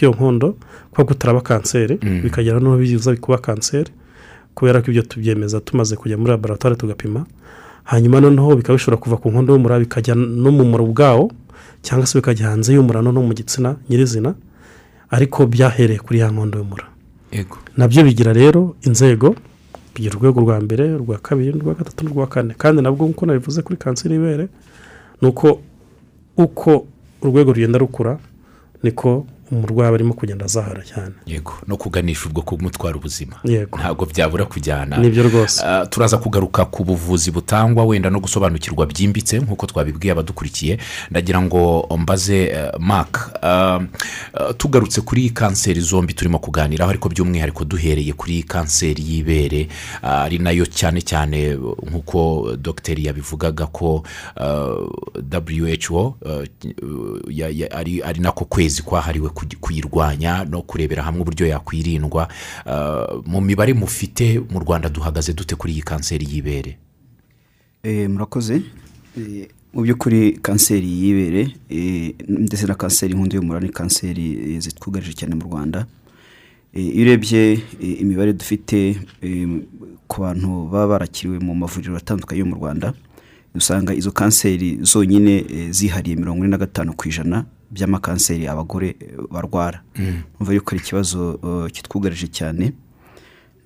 kw'iyo nkondo kuba kutaraba kanseri bikagera n'aho biza kuba kanseri kubera ko ibyo tubyemeza tumaze kujya muri laboratwari tugapima hanyuma noneho bikaba bishobora kuva ku nkondo y'umura bikajya no mu mura ubwawo cyangwa se bikajya hanze y'umura no mu gitsina nyirizina ariko byahereye kuri ya nkondo y'umura. Nabyo bigira rero inzego bigira urwego rwa mbere urwa kabiri n'urwa gatatu n'urwa kane. Kandi nabwo nk'uko nabivuze kuri kanseri y'ibere ni uko uko urwego rugenda rukura niko umurwayi arimo kugenda azahara cyane. Yego no kuganisha ubwo kumutwara ubuzima. Yego. ntabwo byabura kujyana. Nibyo rwose. Ah, turaza kugaruka ku buvuzi butangwa wenda no gusobanukirwa byimbitse nk'uko twabibwiye abadukurikiye. Ndagira ngo mbaze eh, mark ah, ah, tugarutse kuri kanseri zombi turimo kuganiraho ariko by'umwihariko duhereye kuri kanseri y'ibere. Ari na yo cyane cyane nk'uko dogiteri yabivugaga ko who ya- ya- ari ari nako kwezi kwahariwe kuyirwanya no kurebera hamwe uburyo yakwirindwa Ah, mu mibare mufite mu rwanda duhagaze dute kuri iyi kanseri y'ibere? Eh, murakoze. Eh, mu by'ukuri kanseri y'ibere eh, ndetse na kanseri y'inkondo y'umura ni kanseri zitwugarije cyane mu rwanda. Iyo urebye imibare dufite ku bantu baba barakiriwe mu mavuriro atandukanye yo mu rwanda usanga izo kanseri zonyine zihariye mirongo ine na gatanu ku ijana by'amakanseri abagore barwara. Umva yuko ari ikibazo eh, kitwugarije cyane.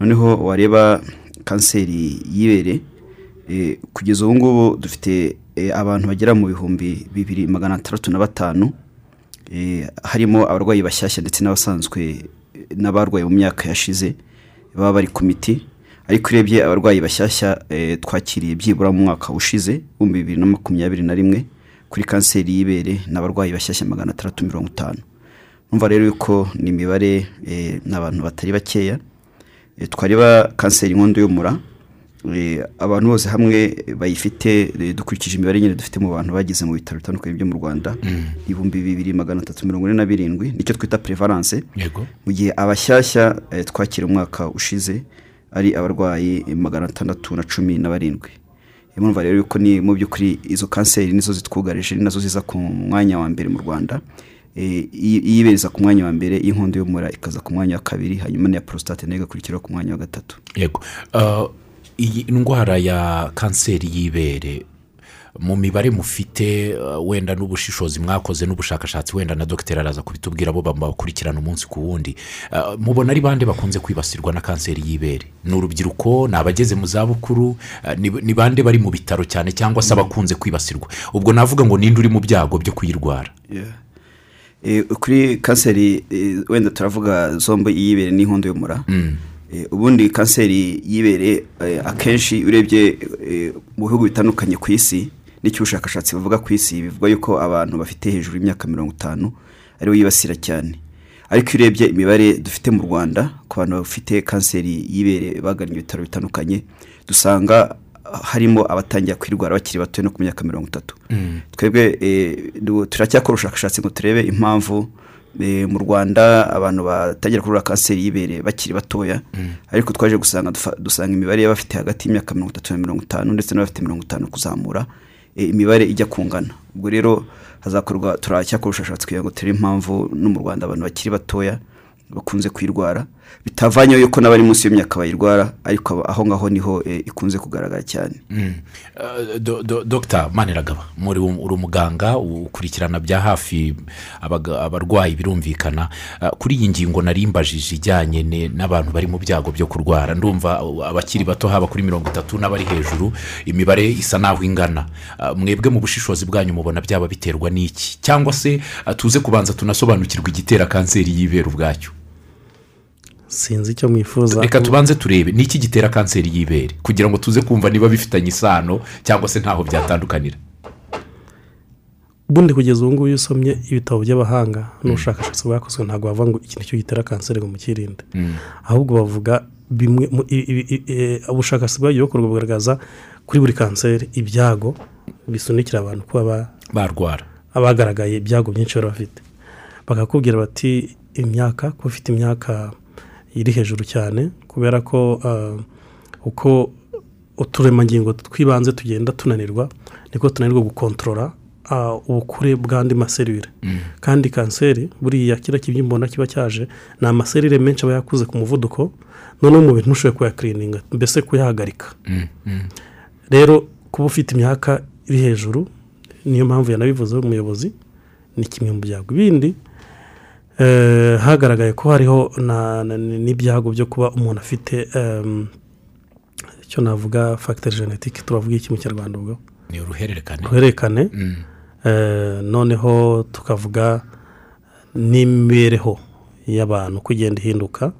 Noneho wareba kanseri y'ibere eh, kugeza ubu ngubu dufite eh, abantu bagera mu bihumbi bibiri magana atandatu na batanu eh, harimo abarwayi bashyashya ndetse n'abasanzwe n'abarwaye mu myaka yashize baba bari ku miti. Ariko urebye abarwayi bashyashya twakiriye byibura mu mwaka ushize w'ibihumbi bibiri na makumyabiri na rimwe. Kuri kanseri y'ibere ni abarwayi bashyashya magana atandatu mirongo itanu. Numva rero yuko ni imibare eh, ni abantu batari bakeya. Eh, twareba kanseri y'inkondo y'umura eh, abantu bose hamwe bayifite dukurikije imibare nyine dufite mu bantu bageze mu bitaro bitandukanye byo mu rwanda ibihumbi bibiri magana atatu mirongo ine na birindwi ni cyo twita prevalence. Mu gihe abashyashya twakira umwaka ushize ari abarwayi magana atandatu na cumi na barindwi. Murumva rero yuko ni mu by'ukuri izo kanseri nizo zitwugarije ni na zo ziza ku mwanya wa mbere mu rwanda. Eh, iyibere iza ku mwanya wa mbere y'inkondo y'umura ikaza ku mwanya wa kabiri hanyuma n'iya porositate na yo igakurikiraho ku mwanya wa gatatu. Yego. Ah, iyi ndwara ya kanseri y'ibere mu mibare mufite ah, wenda n'ubushishozi mwakoze n'ubushakashatsi wenda na dogiteri araza kubitubwira bo bakurikirana umunsi ku wundi. Ah, mubona ari bande bakunze kwibasirwa na kanseri y'ibere? Ni urubyiruko ni abageze mu zabukuru ah, ni bande bari mu bitaro cyane cyangwa se abakunze kwibasirwa? Ubwo navuga ngo ninde uri mu byago byo kuyirwara? Eh, kuri kanseri eh, wenda turavuga zombi iy'ibere n'inkondo y'umura. Eh, ubundi kanseri y'ibere akenshi urebye mu bihugu bitandukanye ku isi n'icyo ubushakashatsi buvuga ku isi? Bivuga yuko abantu bafite hejuru y'imyaka mirongo itanu ari bo yibasira cyane. Ariko iyo urebye imibare dufite mu rwanda ku bantu bafite kanseri y'ibere bagannye ibitaro bitandukanye dusanga harimo abatangira kwirwara bakiri bato no ku myaka mirongo itatu. Twebwe eh, turacyakora ubushakashatsi ngo turebe impamvu eh, mu rwanda abantu batangira kurwara kanseri y'ibere bakiri batoya. Ariko twaje gusanga dusanga imibare y'abafite hagati y'imyaka mirongo itatu na mirongo itanu ndetse n'abafite mirongo itanu kuzamura imibare ijya kungana. Ubwo rero hazakorwa turacyakora ubushakashatsi kugira ngo turebe impamvu no mu rwanda abantu bakiri batoya bakunze kuyirwara bitavanyeho yuko n'abari munsi y'imyaka bayirwara ariko aho ngaho ni ho eh, ikunze kugaragara cyane. Do- do- dogita maniragaba muri uri umuganga ukurikirana bya hafi abarwayi birumvikana Uh, kuri iyi ngingo narimbajije ijyanye n'abantu bari mu byago byo kurwara. Ndumva abakiri bato haba kuri mirongo itatu n'abari hejuru imibare isa n'aho ingana. Mwebwe mu bushishozi bwanyu mubona byaba biterwa n'iki? Cyangwa se tuze kubanza tunasobanukirwa igitera kanseri y'ibere ubwacyo sinzi icyo mwifuza. Reka tubanze turebe ni iki gitera kanseri y'ibere? Kugira ngo tuze kumva niba bifitanye isano cyangwa se ntaho byatandukanira. Ubundi kugeza ubu ngubu iyo usomye ibitabo by'abahanga n'ubushakashatsi bwakozwe ntabwo bavuga ngo iki ni cyo gitera kanseri ngo mukirinde. Ahubwo bavuga bimwe e, ubushakashatsi bwagiye bukorwa bugaragaza kuri buri kanseri ibyago bisunikira abantu kuba ba- barwara. abagaragaye ibyago byinshi bari bafite. Bakakubwira bati imyaka kuba ufite imyaka iri hejuru cyane kubera ko ah, uko uturemangingo tw'ibanze tugenda tunanirwa niko tunanirwa gukontorora ah, ubukure bw'andi maserire. Kandi kanseri buriya kiriya kibyimba kiba cyaje ni amaserire menshi aba yakuze ku muvuduko noneho umubiri ntushobore kuyakirininga mbese kuyahagarika. Rero kuba ufite imyaka iri hejuru niyo mpamvu yanabivuze umuyobozi ni kimwe mu byago. Ibindi eh, hagaragaye ko hariho n'ibyago byo kuba umuntu afite icyo navuga fagiteri genetike turavuga iki mu kinyarwanda ubwo ni uruhererekane. Uruhererekane. Mm. Eh, noneho tukavuga n'imibereho y'abantu uko igenda ihinduka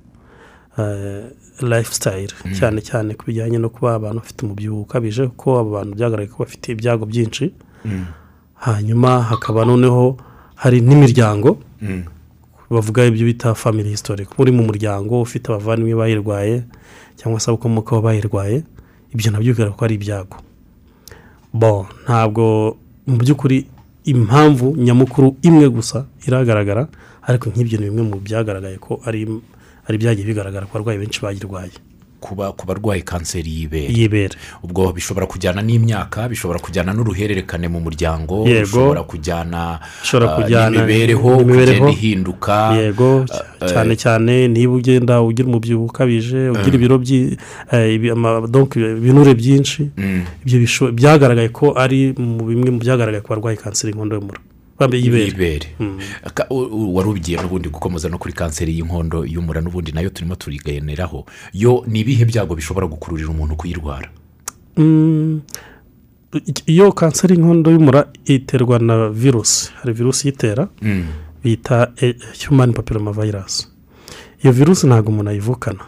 lifestyle cyane cyane ku bijyanye no kuba abantu bafite umubyibuho ukabije kuko abo bantu byagaragaye ko bafite ibyago byinshi. Hanyuma hakaba noneho hari n'imiryango. Mm. Bavuga ibyo bita family history kuba uri mu muryango ufite abavandimwe bayirwaye cyangwa se abakomokaho bayirwaye ibyo na byo bigaragara ko ari ibyago. Bo ntabwo mu by'ukuri impamvu nyamukuru imwe gusa iragaragara ariko nk'ibyo ni bimwe mu byagaragaye ko ari ari byagiye bigaragara ko abarwayi benshi bayirwaye. Ku barwaye kanseri y'ibere. Y'ibere. Ubwo bishobora kujyana n'imyaka bishobora kujyana n'uruhererekane mu muryango bishobora kujyana ah, n'imibereho kugenda ihinduka. Yego. Eh, cyane cyane niba ugenda ugira umubyibuho ukabije ugira ibiro eh, ibinure byinshi. Mm. ibyo byagaragaye ko ari mu bimwe mu byagaragaye ku barwayi kanseri y'inkondo y'umura. Bambaye u- u- wari ubigiye n'ubundi gukomeza no kuri kanseri y'inkondo y'umura n'ubundi na yo turimo turiganiraho yo ni ibihe byago bishobora gukururira umuntu kuyirwara? Iyo kanseri y'inkondo y'umura iterwa na virusi hari virusi iyitera Mm. bita eh, human papilloma virus iyo virusi ntabwo umuntu ayivukana.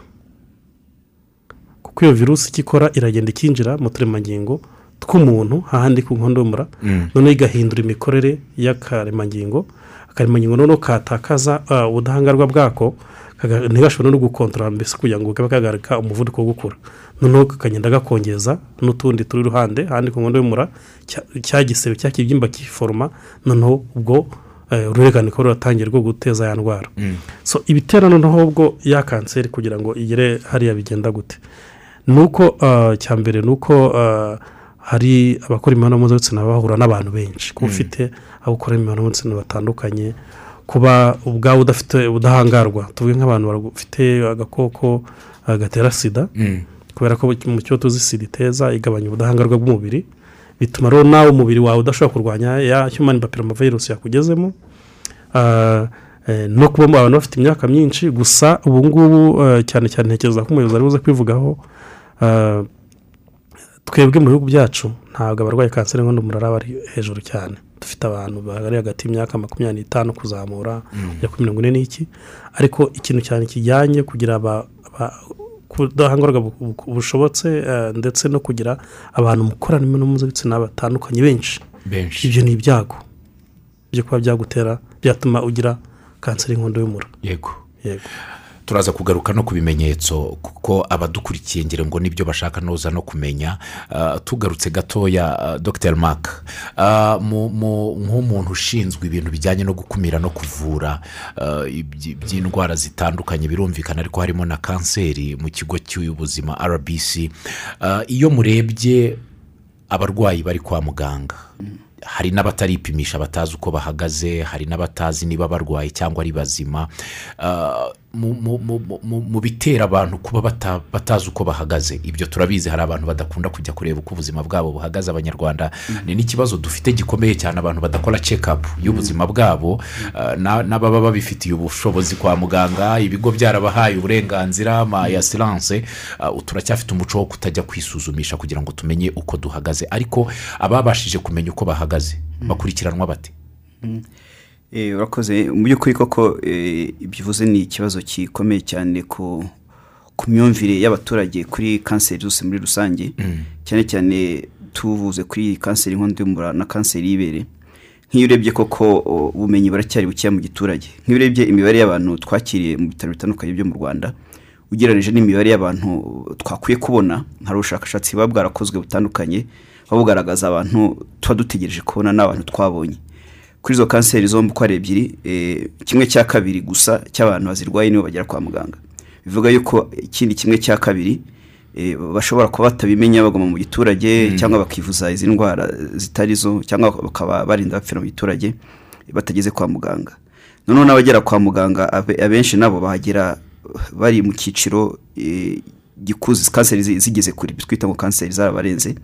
Kuko iyo virusi ikora iragenda ikinjira mu turemangingo tw'umuntu hahandi ku nkondo y'umura Mm. noneho igahindura imikorere y'akaremangingo akaremangingo noneho katakaza ah, ubudahangarwa bwako ntigashobore no gukontorora mbese kugira ngo kabe kagarika umuvuduko wo gukura noneho kakagenda gakongeza n'utundi turi iruhande ahandi ku nkondo y'umura cya- gisebe cya kibyimba kiforoma noneho ubwo eh, uruhererekane ko ruratangiye rwo guteza ya ndwara Mm. so ibitera noneho ubwo ya kanseri kugira ngo igere hariya bigenda gute ni uko ah, cya mbere ni uko ah, hari abakora imibonano mpuzabitsina bahura n'abantu benshi. Kuba ufite abo ukora imibonano mpuzabitsina batandukanye kuba ubwawe udafite ubudahangarwa. Tuvuge nk'abantu bafite agakoko ah, gatera sida Mm. kubera ko mu cyo tuzi sida iteza igabanya ubudahangarwa bw'umubiri bituma rero nawe umubiri wawe udashobora kurwanya ya human papilloma virus yakugezemo. Ah, eh, no kuba abantu bafite imyaka myinshi gusa ubu ngubu eh, cyane cyane ntekereza ko umuyobozi ari buze kwivugaho ah, twebwe mu bihugu byacu ntabwo abarwaye kanseri y'inkondo y'umura bari hejuru cyane. Dufite abantu bari hagati y'imyaka makumyabiri n'itanu kuzamura kujya kuri mirongo ine n'iki. Ariko ikintu cyane kijyanye kugira bu- bushobotse eh, ndetse no kugira abantu mukorana imibonano mpuzabitsina batandukanye benshi. Benshi. Ibyo ni ibyago. Byo kuba byagutera byatuma ugira kanseri y'inkondo y'umura. Yego. Yego. Turaza kugaruka no ku bimenyetso kuko abadukurikiye ngira ngo ni byo bashaka noza no kumenya Ah, tugarutse gatoya ah, dr. Mark. Mu- nk'umuntu ushinzwe ibintu bijyanye no gukumira no kuvura by'indwara zitandukanye birumvikana ariko harimo na kanseri mu kigo cy'ubuzima rbc iyo murebye abarwayi bari kwa muganga hari n'abataripimisha batazi uko bahagaze hari n'abatazi niba barwaye cyangwa ari bazima mu- bitera abantu kuba bata- batazi uko bahagaze. Ibyo turabizi hari abantu badakunda kujya kureba uko ubuzima bwabo buhagaze abanyarwanda. Ni n'ikibazo dufite gikomeye cyane abantu badakora cekapu y'ubuzima bwabo Ah, na- n'ababa babifitiye ubushobozi kwa muganga ibigo byarabahaye uburenganzira ama asiranse turacyafite umuco wo kutajya kwisuzumisha kugira ngo tumenye uko duhagaze. Ariko ababashije kumenya uko bahagaze bakurikiranwa bate? Eh, urakoze. Mu by'ukuri koko eh, ibyo uvuze ni ikibazo gikomeye cyane ku ku myumvire y'abaturage kuri kanseri zose muri rusange. Cyane cyane tuvuze kuri kanseri y'inkondo y'umura na kanseri y'ibere. Nk'iyo urebye koko ubumenyi buracyari bukeya mu giturage. Nk'iyo urebye imibare y'abantu twakiriye mu bitaro bitandukanye byo mu rwanda ugereranyije n'imibare y'abantu twakwiye kubona hari ubushakashatsi buba bwarakozwe butandukanye buba bugaragaza abantu tuba dutegereje kubona n'abantu twabonye. Kuri izo kanseri zombi uko ari ebyiri eh, kimwe cya kabiri gusa cy'abantu bazirwaye nibo bagera kwa muganga. Bivuga yuko ikindi kimwe cya kabiri eh, bashobora kuba batabimenya baguma mu giturage cyangwa bakivuza izi ndwara zitari zo cyangwa bakaba barinda bapfira mu giturage batageze kwa muganga. Noneho n'abagera kwa muganga abe- abenshi nabo bahagera bari mu cyiciro eh, gikuze. Kanseri zi- zigeze kure twita ngo kanseri zarabarenze.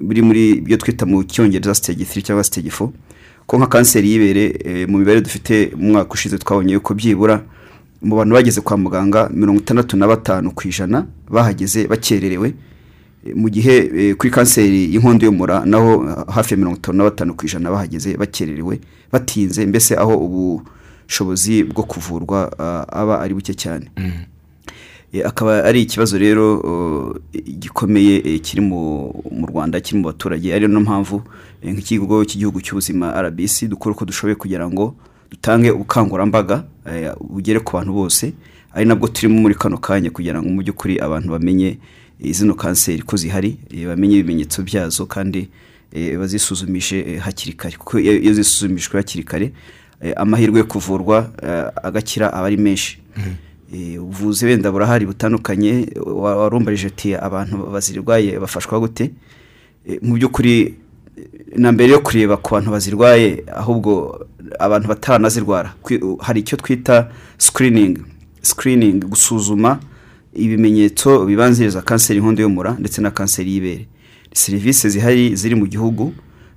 Biri muri ibyo twita mu cyongereza stage 3 cyangwa stage 4 ko nka kanseri y'ibere eh, mu mibare dufite mu mwaka ushize twabonye yuko byibura mu bantu bageze kwa muganga mirongo itandatu na batanu ku ijana bahageze bakererewe Eh, mu gihe eh, kuri kanseri y'inkondo y'umura naho ah, hafi ya mirongo itanu na batanu ku ijana bahageze bakererewe batinze mbese aho ubushobozi bwo kuvurwa ah, aba ari buke cyane. Eh, akaba ari ikibazo rero gikomeye eh, kiri mu rwanda kiri mu baturage. Ariyo no mpamvu eh, nk'ikigo cy'igihugu cy'ubuzima rbc dukora uko dushoboye kugira ngo dutange ubukangurambaga eh, bugere ku bantu bose. Ari nabwo turimo muri kano kanya kugira ngo mu by'ukuri abantu bamenye eh, zino kanseri ko zihari eh, bamenye ibimenyetso byazo kandi eh, bazisuzumishe eh, hakiri kare. Kuko iyo zisuzumishwe hakiri kare eh, amahirwe yo kuvurwa eh, agakira aba ari menshi. Eh, ubuvuzi wenda burahari butandukanye wa- warumbarije ati abantu bazirwaye bafashwa gute? Eh, mu by'ukuri eh, na mbere yo kureba ku bantu bazirwaye ahubwo abantu bataranazirwara. Hari icyo twita sikiriningi sikiriningi gusuzuma ibimenyetso bibanziriza kanseri y'inkondo y'umura ndetse na kanseri y'ibere. Serivisi zihari ziri mu gihugu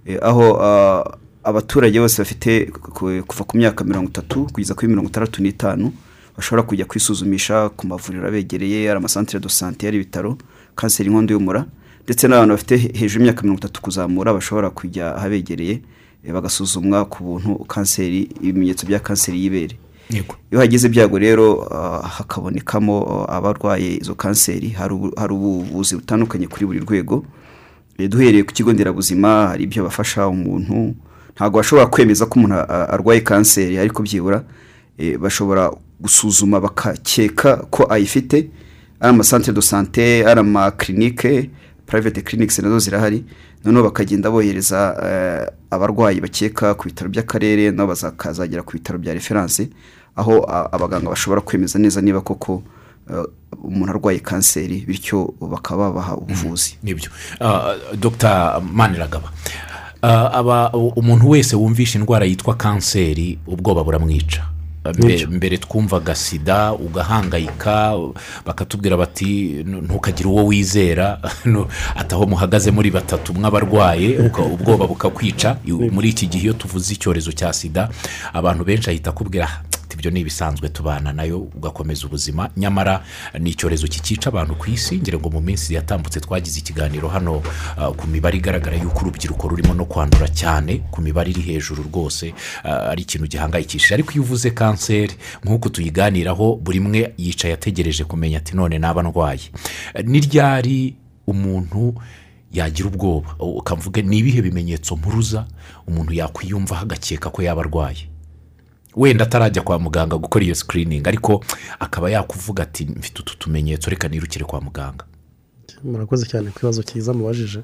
eh, aho ah, abaturage bose bafite ku- kuva ku myaka mirongo itatu kugeza kuri mirongo itandatu n'itanu bashobora kujya kwisuzumisha ku mavuriro abegereye ari amasantere do sante ari ibitaro kanseri y'inkondo y'umura ndetse n'abantu bafite he- hejuru y'imyaka mirongo itatu kuzamura bashobora kujya ahabegereye eh, bagasuzumwa ku buntu kanseri ibimenyetso bya kanseri y'ibere. Iyo hagize ibyago rero ah, hakabonekamo ah, abarwaye izo kanseri hari ubu- hari ubuvuzi butandukanye kuri buri rwego Eh, duhereye ku kigo nderabuzima hari ibyo bafasha umuntu ntabwo bashobora kwemeza ko umuntu arwaye kanseri ariko byibura eh, bashobora gusuzuma bakakeka ko ayifite. Ari amasantere do sante ari amakirinike private clinics na zo zirahari. Noneho bakagenda bohereza eh, abarwayi bakeka ku bitaro by'akarere nabo bazakazagera ku bitaro bya referanse aho abaganga bashobora kwemeza neza niba koko eh, umuntu arwaye kanseri bityo bakaba babaha ubuvuzi. Nibyo. Ah, dr. Maniragaba Ah, aba umuntu wese wumvisha indwara yitwa kanseri ubwoba buramwica. Mbere twumvaga sida ugahangayika bakatubwira bati "Nu- ntukagire uwo wizera. Nu- ati aho muhagaze muri batatu mw'abarwaye ubwoba bukakwica. Muri iki gihe iyo tuvuze icyorezo cya sida abantu benshi ahita akubwira "Ah, ati ibyo ni ibisanzwe tubana na yo ugakomeza ubuzima. Nyamara ni icyorezo kikica abantu ku isi ngira ngo mu minsi yatambutse twagize ikiganiro hano ah, ku mibare igaragara y'uko urubyiruko rurimo no kwandura cyane ku mibare iri hejuru rwose ah, ari ikintu gihangayikishije. Ariko iyo uvuze kanseri nk'uko tuyiganiraho buri umwe yicaye ategereje kumenya ati none naba ndwaye. Ni ryari umuntu yagira ubwoba? Ukavuga ni ibihe bimenyetso mpuruza? Umuntu yakwiyumvaho agakeka ko yaba arwaye? Wenda atarajya kwa muganga gukora iyo sikiriningi ariko akaba yakuvuga ati mfite utu tumenyetso reka nirukire kwa muganga. Murakoze cyane ku kibazo cyiza mubajije.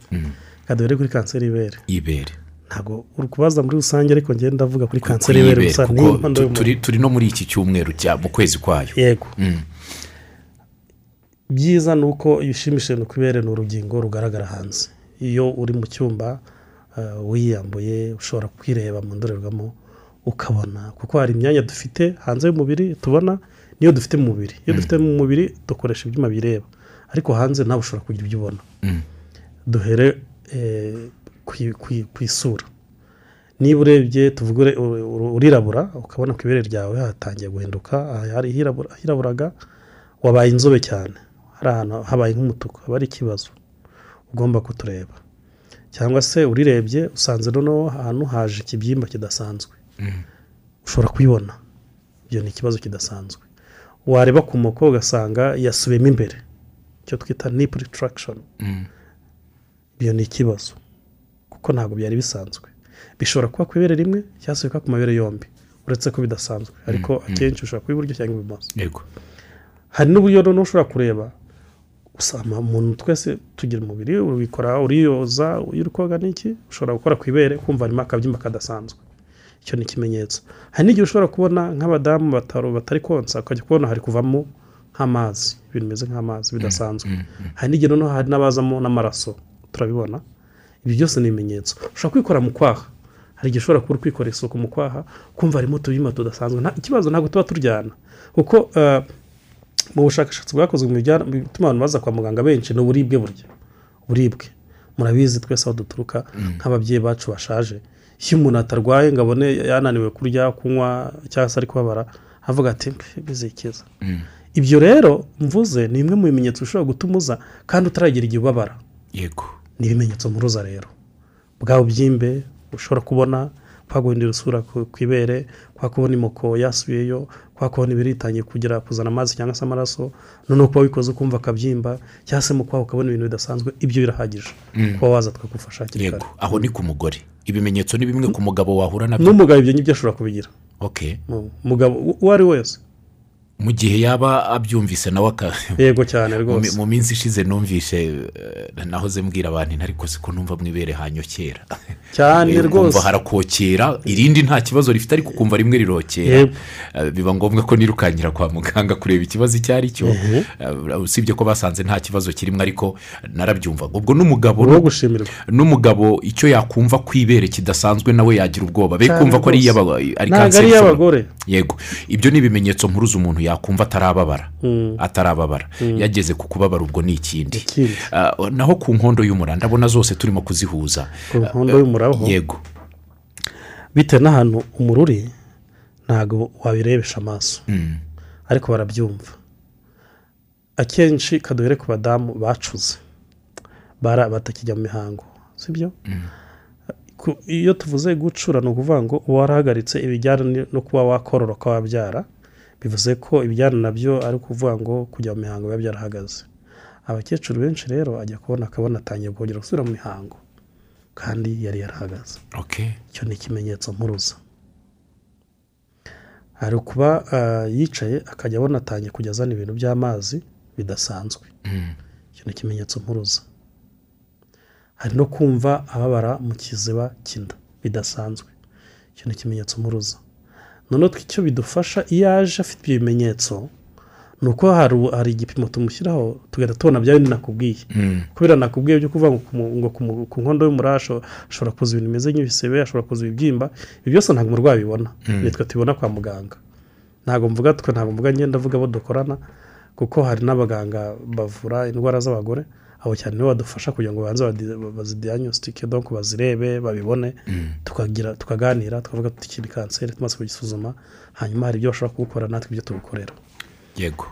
Kandi duhere kuri kanseri y'ibere y'ibere ntabwo uri kubaza muri rusange ariko ngenda ndavuga kuri kanseri y'ibere gusa turi- no muri iki cyumweru cya mu kwezi kwayo. Yego. Mm. byiza ni uko iyo ushimishije ku ibere ni urugingo rugaragara hanze. Iyo uri mu cyumba eh, wiyambuye ushobora kwireba mu ndorerwamo ukabona kuko hari imyanya dufite hanze y'umubiri tubona niyo dufite mu mubiri. Iyo dufite mu mubiri dukoresha ibyuma bireba. Ariko hanze nawe ushobora kugira ibyo ubona. Mm. duhere eh, ku- isura. Niba urebye tuvuge ure- ure- urirabura ukabona ku ibere ryawe hatangiye guhinduka hiraburaga wabaye inzobe cyane. Hari ahantu habaye nk'umutuku haba ari ikibazo. Ugomba kutureba. Cyangwa se urirebye usanze noneho ahantu haje ikibyimba kidasanzwe. Ushobora kubibona. Ibyo ni ikibazo kidasanzwe. Wareba ku moko ugasanga yasubiyemo imbere. Icyo twita nipu ritarakishoni Mm. ibyo ni ikibazo. Kuko ntabwo byari bisanzwe. Bishobora kuba ku ibere rimwe cyangwa se bikaba ku mabere yombi. Uretse ko bidasanzwe. Ariko akenshi ushobora kuba iburyo cyangwa ibumoso. Hari n'uburyo noneho ushobora kureba. Usanga umuntu twese tugira umubiri ubikora uriyoza iyo uri koga n'iki ushobora gukora ku ibere kumva harimo akabyimba kadasanzwe. Icyo ni ikimenyetso. Hari n'igihe ushobora kubona nk'abadamu bataro batari konsa ukajya kubona hari kuvamo nk'amazi ibintu bimeze nk'amazi bidasanzwe. Hari n'igihe noneho hari n'abazamo n'amaraso turabibona. Ibi byose ni ibimenyetso. Ushobora kwikora mu kwaha. Hari igihe ushobora kuba uri kwikora isuku mu kwaha kumva harimo utubyima tudasanzwe. Ikibazo ntabwo tuba turyana. Kuko eh, mu bushakashatsi bwakozwe mu bituma abantu baza kwa muganga benshi ni uburibwe burya. Uburibwe. Murabizi twese aho duturuka nk'ababyeyi bacu bashaje. Iyo umuntu atarwaye ngo abone yananiwe kurya kunywa cyangwa se ari kubabara avuga ati bizikiza ibyo rero mvuze ni bimwe mu bimenyetso bishobora gutuma uza kandi utaragira igihe ubabara. Yego. Ni ibimenyetso mpuruza rero. Bwa bubyimbe ushobora kubona kwa guhindura isura ku ibere kwa kubona imoko yasubiyeyo kwa kubona ibiritangiye kugera kuzana amazi cyangwa se amaraso noneho kuba wikoze ukumva akabyimba cyangwa se mu kwaha ukabona ibintu bidasanzwe ibyo birahagije. Kuba waza twagufasha hakiri kare. Aho ni ku mugore. Ibimenyetso ni bimwe ku mugabo wahura na byo. N'umugabo ibyo ngibyo ashobora kubigira. Umugabo uwo ari we wese. Mu gihe yaba abyumvise nawe yego cyane rwose. mu minsi ishize numvise eh, nahoze mbwira abantu ariko siko numva mu ibere hanyokera cyane rwose. harakokera irindi nta kibazo rifite ariko ukumva rimwe rirokera. Eh, biba ngombwa ko nirukankira kwa muganga kureba ikibazo icyo ari cyo. Eh, usibye ko basanze nta kibazo kirimo ariko narabyumvaga. Ubwo n'umugabo n'umugabo icyo yakumva ku ibere kidasanzwe nawe yagira ubwoba. Be kumva ko ari iy'abagore. Yego. Ibyo ni ibimenyetso mpuruza umuntu yakumva atarababara. Atarababara. Yageze ku kubabara ubwo ni ikindi. Ah, naho ku nkondo y'umura ndabona zose turimo kuzihuza. Ku nkondo y'umuraho yego. Bitewe n'ahantu umururi ntabwo wabirebesha amaso. Mm. ariko barabyumva. Akenshi kaduhere ku badamu bacuze. Bara batakijya mu mihango. Sibyo? Ku- iyo tuvuze gucura ni ukuvuga ngo uba warahagaritse ibijyana no kuba wakororoka wabyara bivuze ko ibijyana na byo ari ukuvuga ngo kujya mu mihango biba byarahagaze. Abakecuru benshi rero ajya kubona akabona atangiye kongera gusubira mu mihango kandi yari yarahagaze. Icyo ni ikimenyetso mpuruza. Hari ukuba ah, yicaye akajya abona atangiye kujya azana ibintu by'amazi bidasanzwe. Icyo ni ikimenyetso mpuruza. Hari no kumva ababara mu kiziba cy'inda. Bidasanzwe. Icyo ni ikimenyetso mpuruza. Noneho icyo bidufasha iyo aje afite ibyo bimenyetso ni uko hari igipimo tumushyiraho tugahita tubona bya bindi nakubwiye kubera nakubwiye byo kuvuga ngo ku nkondo y'umura hashobora kuza ibintu bimeze nk'ibisebe hashobora kuza ibibyimba ibi byose ntabwo umurwayi abibona. Nitwe tubibona kwa muganga. Ntabwo mvuga twe ntabwo mvuga ngenda avuga abo dukorana kuko hari n'abaganga bavura indwara z'abagore. Abo cyane nibo badufasha kugira ngo babanze bazidiagnostique donc bazirebe babibone tukagira tukaganira tukavuga tuti ni kanseri tumaze kugisuzuma hanyuma hari ibyo bashobora kuwukora natwe ibyo tubikorera yego.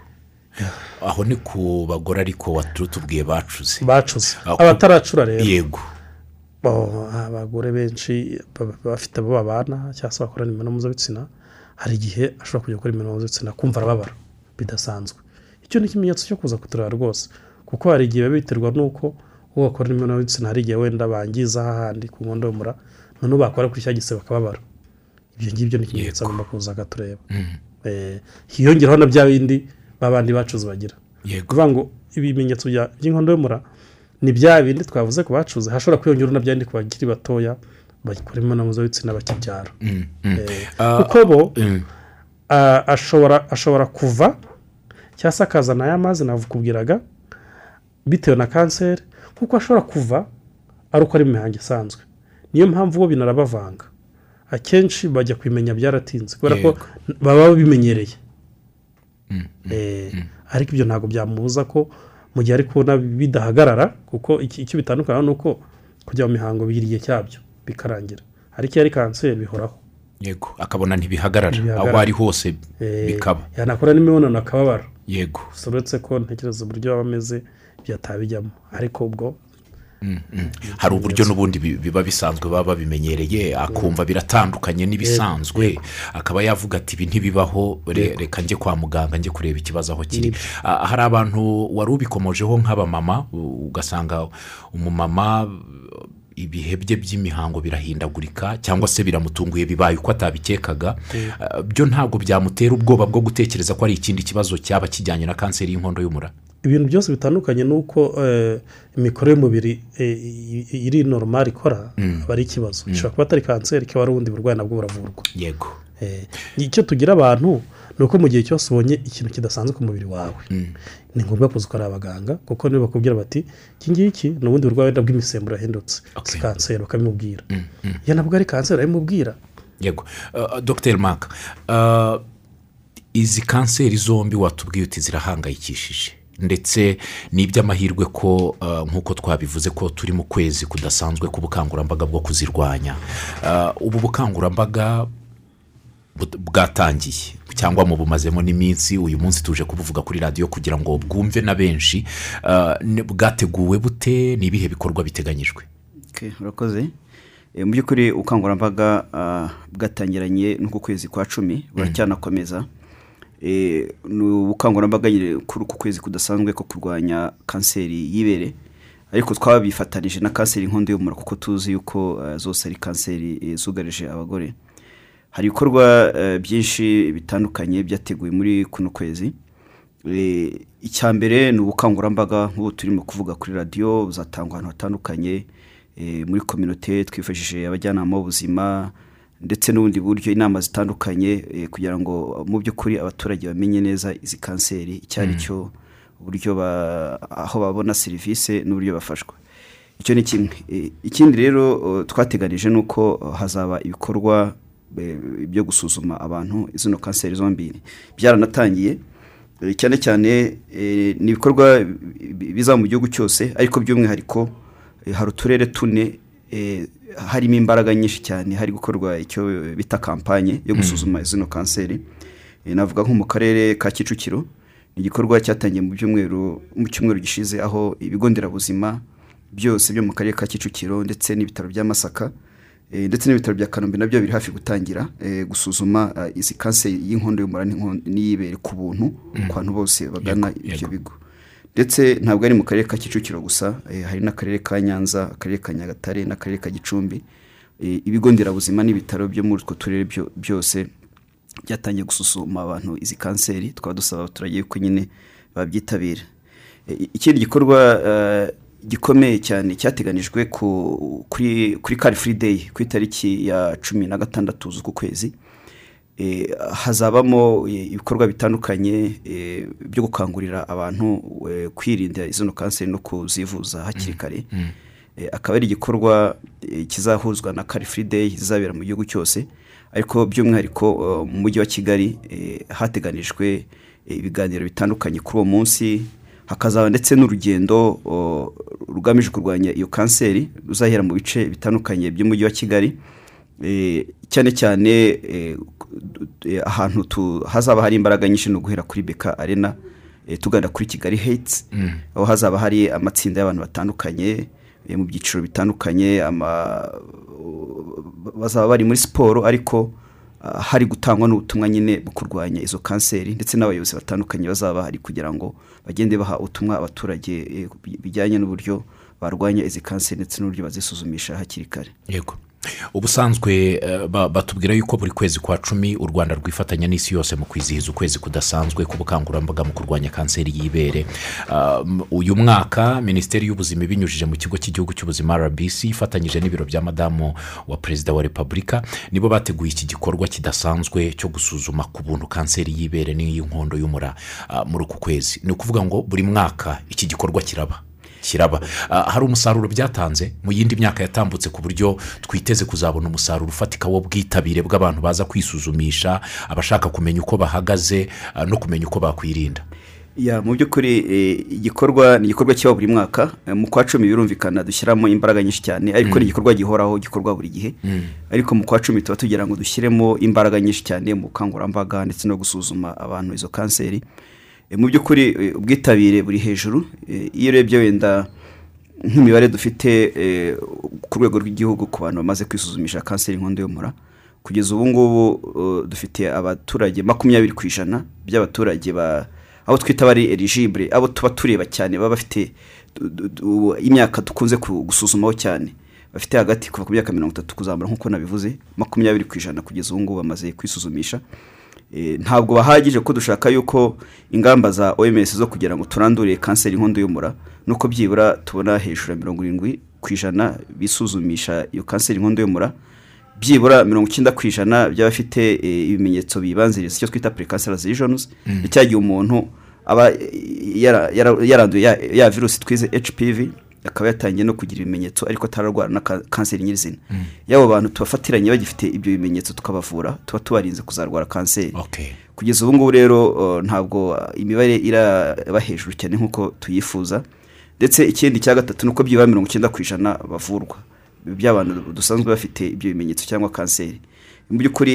Aho ni ku bagore ariko watubwiye bacuze. Bacuze. Abataracura rero. Yego. Abagore benshi bafite abo babana cyangwa se bakorana imibonano mpuzabitsina hari igihe ashobora kujya gukora imibonano mpuzabitsina kumva arababara bidasanzwe. Icyo ni ikimenyetso cyo kuza kutureba rwose. Kuko hari igihe biba biterwa n'uko uwo bakora imibonano mpuzabitsina hari igihe wenda bangiza hahandi ku nkondo y'umura noneho bakora kuri cya gisebe bakababara. Ibyo ngibyo ni ikimenyetso agomba kuza akatureba Eh, hiyongeraho na bya bindi babandi bacuze bagira. Yego. Kuvuga ngo ibimenyetso by'inkondo y'umura ni bya bindi twavuze ku bacuze hashobora kwiyongera na bya bindi ku bakiri batoya bakora imibonano mpuzabitsina bakibyara. Mm, mm. Eh, Ah, kuko bo mm, ah, ashobora kuva cyangwa se akazana aya mazi nakubwiraga bitewe na kanseri kuko ashobora kuva ari uko ari mu mihango isanzwe. Niyo mpamvu bo binarabavanga. Akenshi bajya kubimenya byaratinze kubera ko baba babimenyereye. Eh, ariko ibyo ntabwo byamubuza ko mu gihe ari kubona bidahagarara kuko icyo bitandukana ni uko kujya mu mihango bigira igihe cyabyo bikarangira. Ariko iyo ari kanseri bihoraho. Yego. Akabona ntibihagarara. Aho ari hose Eh, bikaba. yanakora n'imibonano akababara yego. Gusa uretse ko ntekereza uburyo aba ameze byatabijyamo ariko ubwo hari uburyo n'ubundi bi- biba bisanzwe baba babimenyereye akumva biratandukanye n'ibisanzwe. Akaba yavuga ati ibi ntibibaho re- reka njye kwa muganga njye kureba ikibazo aho kiri. Hari abantu wari ubikomojeho nk'abamama ugasanga umumama ibihe bye by'imihango birahindagurika cyangwa se biramutunguye bibaye uko atabikekaga. Byo ntabwo byamutera ubwoba bwo gutekereza ko ari ikindi kibazo cyaba kijyanye na kanseri y'inkondo y'umura. Ibintu byose bitandukanye ni uko eh, imikorere y'umubiri eh, iri normal ikora aba ari ikibazo. Gishobora kuba atari kanseri kiba ari ubundi burwayi nabwo buravurwa. Yego. Eh, icyo tugira abantu ni uko mu gihe cyose ubonye ikintu kidasanzwe ku mubiri wawe ni ngombwa kuza ukareba abaganga kuko niba bakubwira bati iki ngiki ni ubundi burwayi wenda bw'imisemburo yahindutse si kanseri bakabimubwira iyo nabwo ari kanseri barabimubwira yego. Mark uh, izi kanseri zombi watubwiye uti zirahangayikishije? Ndetse ni iby'amahirwe ko uh, nk'uko twabivuze ko turi mu kwezi kudasanzwe k'ubukangurambaga bwo kuzirwanya. Uh, ubu bukangurambaga bu- bwatangiye cyangwa mu bumazemo n'iminsi uyu munsi tuje kubuvuga kuri radiyo kugira ngo bwumve na benshi. Uh, bwateguwe bute? Ni ibihe bikorwa biteganyijwe? Urakoze Eh, mu by'ukuri ubukangurambaga bwatangiranye n'uku kwezi kwa cumi buracyanakomeza. Eh, ni ubukangurambaga kuri uku kwezi kudasanzwe ko kurwanya kanseri y'ibere. Ariko twabifatanije na kanseri y'inkondo y'umura kuko tuzi yuko ah, zose ari kanseri eh, zugarije abagore. Hari ibikorwa eh, byinshi bitandukanye byateguwe muri kuno kwezi. Eh, icya mbere ni ubukangurambaga nk'ubu turimo kuvuga kuri radiyo buzatangwa ahantu hatandukanye eh, muri kominote twifashishije abajyanama b'ubuzima ndetse n'ubundi buryo inama zitandukanye eh, kugira ngo mu by'ukuri abaturage bamenye neza izi kanseri icyo ari cyo uburyo ba- aho babona serivisi n'uburyo bafashwa. Icyo ni kimwe. Eh, ikindi rero twateganije ni uko hazaba ibikorwa byo gusuzuma abantu zino kanseri zombi byaranatangiye. Eh, cyane cyane ni ibikorwa bi- biza mu gihugu cyose ariko by'umwihariko hari uturere tune harimo imbaraga nyinshi cyane hari gukorwa icyo bita kampanye yo gusuzuma zino kanseri. Eh, navuga nko mu karere ka kicukiro ni igikorwa cyatangiye mu byumweru mu cyumweru gishize aho ibigo nderabuzima byose byo mu karere ka kicukiro ndetse n'ibitaro bya masaka eh, ndetse n'ibitaro bya kanombe na byo biri hafi gutangira eh, gusuzuma izi kanseri y'inkondo y'umura n'iy'ibere ku buntu ku bantu bose bagana ibyo bigo. Ndetse ntabwo ari mu karere ka kicukiro gusa eh, hari n'akarere ka nyanza akarere ka nyagatare n'akarere ka gicumbi. Eh, ibigo nderabuzima n'ibitaro byo muri utwo turere byo- byose byatangiye gusuzuma abantu izi kanseri tukaba dusaba abaturage yuko nyine babyitabira. Eh, ikindi gikorwa gikomeye cyane cyateganijwe ku- kuri kari furi deyi ku itariki ya cumi na gatandatu z'uku kwezi. Hazabamo eh, ibikorwa bitandukanye eh, byo gukangurira abantu eh, kwirinda izo kanseri no kuzivuza hakiri kare. Eh, akaba ari igikorwa eh, kizahuzwa na kari furi deyi zizabera mu gihugu cyose. Ariko by'umwihariko eh, mu mujyi wa kigali eh, hateganijwe eh, ibiganiro bitandukanye kuri uwo munsi. Hakazaba ndetse n'urugendo rugamije kurwanya iyo kanseri ruzahera mu bice bitandukanye by'umujyi wa kigali. Eh, cyane cyane eh, eh, ahantu tu- hazaba hari imbaraga nyinshi ni uguhera kuri beka arena eh, tugana kuri kigali heyiti aho hazaba hari amatsinda y'abantu batandukanye eh, mu byiciro bitandukanye ama- bazaba bari muri siporo ariko ah, hari gutangwa n'ubutumwa nyine bwo kurwanya izo kanseri ndetse n'abayobozi batandukanye bazaba bahari kugira ngo bagende baha ubutumwa abaturage eh, bijyanye n'uburyo barwanya izi kanseri ndetse n'uburyo bazisuzumisha hakiri kare. Yego. Ubusanzwe eh, ba- batubwira yuko buri kwezi kwa cumi u rwanda rwifatanya n'isi yose mu kwizihiza ukwezi kudasanzwe k'ubukangurambaga mu kurwanya kanseri y'ibere. Ah, m- uyu mwaka minisiteri y'ubuzima ibinyujije mu kigo cy'igihugu cy'ubuzima rbc ifatanyije n'ibiro bya madamu wa perezida wa repubulika nibo bateguye iki gikorwa kidasanzwe cyo gusuzuma ku buntu kanseri y'ibere n'iy'inkondo y'umura ah, muri uku kwezi. Ni ukuvuga ngo buri mwaka iki gikorwa kiraba. Kiraba. Ah, hari umusaruro byatanze mu yindi myaka yatambutse ku buryo twiteze kuzabona umusaruro ufatika w'ubwitabire bw'abantu baza kwisuzumisha abashaka kumenya uko bahagaze ah, no kumenya uko bakwirinda. Ya mu by'ukuri eh, igikorwa ni igikorwa kiba buri mwaka. Eh, mu kwa cumi birumvikana dushyiramo imbaraga nyinshi cyane ariko ni igikorwa gihoraho gikorwa buri gihe. Ariko mu kwa cumi tuba tugira ngo dushyiremo imbaraga nyinshi cyane mu bukangurambaga ndetse no gusuzuma abantu izo kanseri. Mu by'ukuri eh, ubwitabire buri hejuru. Eh, iyo urebye wenda nk'imibare dufite eh, ku rwego rw'igihugu ku bantu bamaze kwisuzumisha kanseri y'inkondo y'umura kugeza ubu ngubu eh, dufite abaturage makumyabiri ku ijana by'abaturage ba abo twita bari eligibure abo tuba tureba cyane baba bafite imyaka dukunze ku- gusuzumaho cyane. Bafite hagati kuva ku myaka mirongo itatu kuzamura nk'uko nabivuze makumyabiri ku ijana kugeza ubu ngubu bamaze kwisuzumisha. Eh, ntabwo bahagije ko dushaka yuko ingamba za oms zo kugira ngo turandure kanseri y'inkondo y'umura. Nuko byibura tubona hejuru ya mirongo irindwi ku ijana bisuzumisha iyo kanseri y'inkondo y'umura. Byibura mirongo icyenda ku ijana by'abafite eh, ibimenyetso bibanziriza icyo twita lesions. Ni cya gihe umuntu aba yara- yaranduye ya- ya virusi twize hpv akaba yatangiye no kugira ibimenyetso ariko atararwara na ka- kanseri nyirizina. Y'abo bantu tubafatiranye bagifite ibyo bimenyetso tukabavura tuba tubarinze kuzarwara kanseri. Kugeza ubu ngubu rero ntabwo imibare iraba hejuru cyane nk'uko tuyifuza. Ndetse ikindi cya gatatu ni uko byibura mirongo icyenda ku ijana bavurwa. By'abantu dusanzwe bafite ibyo bimenyetso cyangwa kanseri. Mu by'ukuri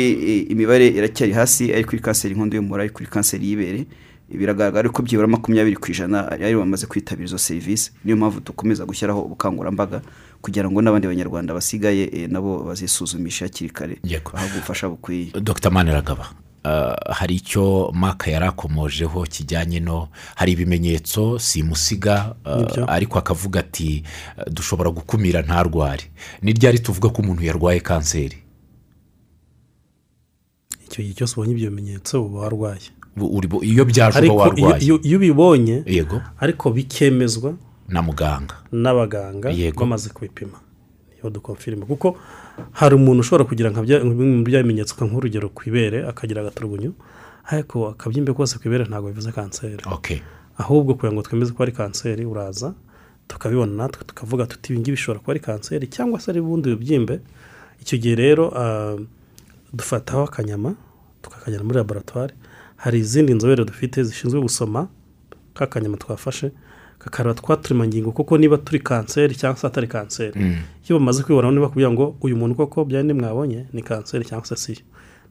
imibare iracyari hasi ari kuri kanseri inkondo y'umura ari kuri kanseri y'ibere. Biragaragara ko byibura makumyabiri ku ijana ari bamaze kwitabira izo serivisi. Niyo mpamvu dukomeza gushyiraho ubukangurambaga kugira ngo n'abandi banyarwanda basigaye eh, nabo bazisuzumishe hakiri kare. Bahabwe ubufasha bukwiye. Dr. Maniragaba uh, hari icyo maka yari akomojeho kijyanye no hari ibimenyetso simusiga uh, Nibyo. ariko akavuga ati dushobora gukumira ntarware ni ryari tuvuga ko umuntu yarwaye kanseri? Icyo gihe cyose ubonye ibyo bimenyetso uba warwaye. Iyo byaje uba warwaye. iyo ubibonye yego. ariko bikemezwa na muganga. n'abaganga Yego. bamaze kubipima. Niyo dukonfirima kuko hari umuntu ushobora kugira mu bya bimenyetso nka nk'urugero ku ibere akagira agaturugunyu ariko akabyimbe kose ku ibere ntabwo bivuze kanseri. Okay ahubwo kugira ngo twemeze ko ari kanseri uraza tukabibona natwe tukavuga tuti ibi ngibi bishobora kuba ari kanseri cyangwa se ari ubundi bubyimbe. Icyo gihe rero ah, dufataho akanyama tukakajyana muri laboratwari hari izindi nzobere dufite zishinzwe gusoma ka kanyama twafashe kakareba twa turemangingo kuko niba turi kanseri cyangwa se atari kanseri. Iyo bamaze kwibona niba bakubwira ngo uyu muntu koko bya bindi mwabonye ni kanseri cyangwa se siyo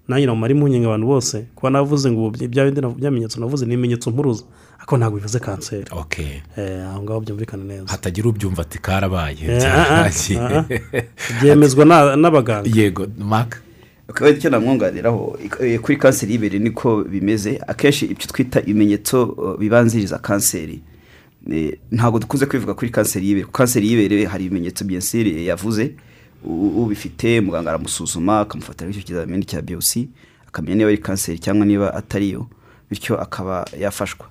nanjye namara impungenge abantu bose kuba navuze ngo ubu bya bindi navu- bya bimenyetso navuze ni ibimenyetso mpuruza ariko ntabwo bivuze kanseri. Okay Eh, aho ngaho byumvikana neza. Hatagira ubyumva ati karabaye. Eh, ah, ah, byaragiye." ah, byemezwa na- n'abaganga. Yego maka akaba icyo namwunganiraho ik- kuri kanseri y'ibere niko bimeze. Akenshi ibyo twita ibimenyetso bibanziriza kanseri. Eh, ntabwo dukunze kwivuga kuri kanseri y'ibere. Kanseri y'ibere hari ibimenyetso byensiri yavuze. Ubifite muganga aramusuzuma akamufatira icyo kizamini cya biyosi akamenya niba ari kanseri cyangwa niba atariyo bityo akaba yafashwa.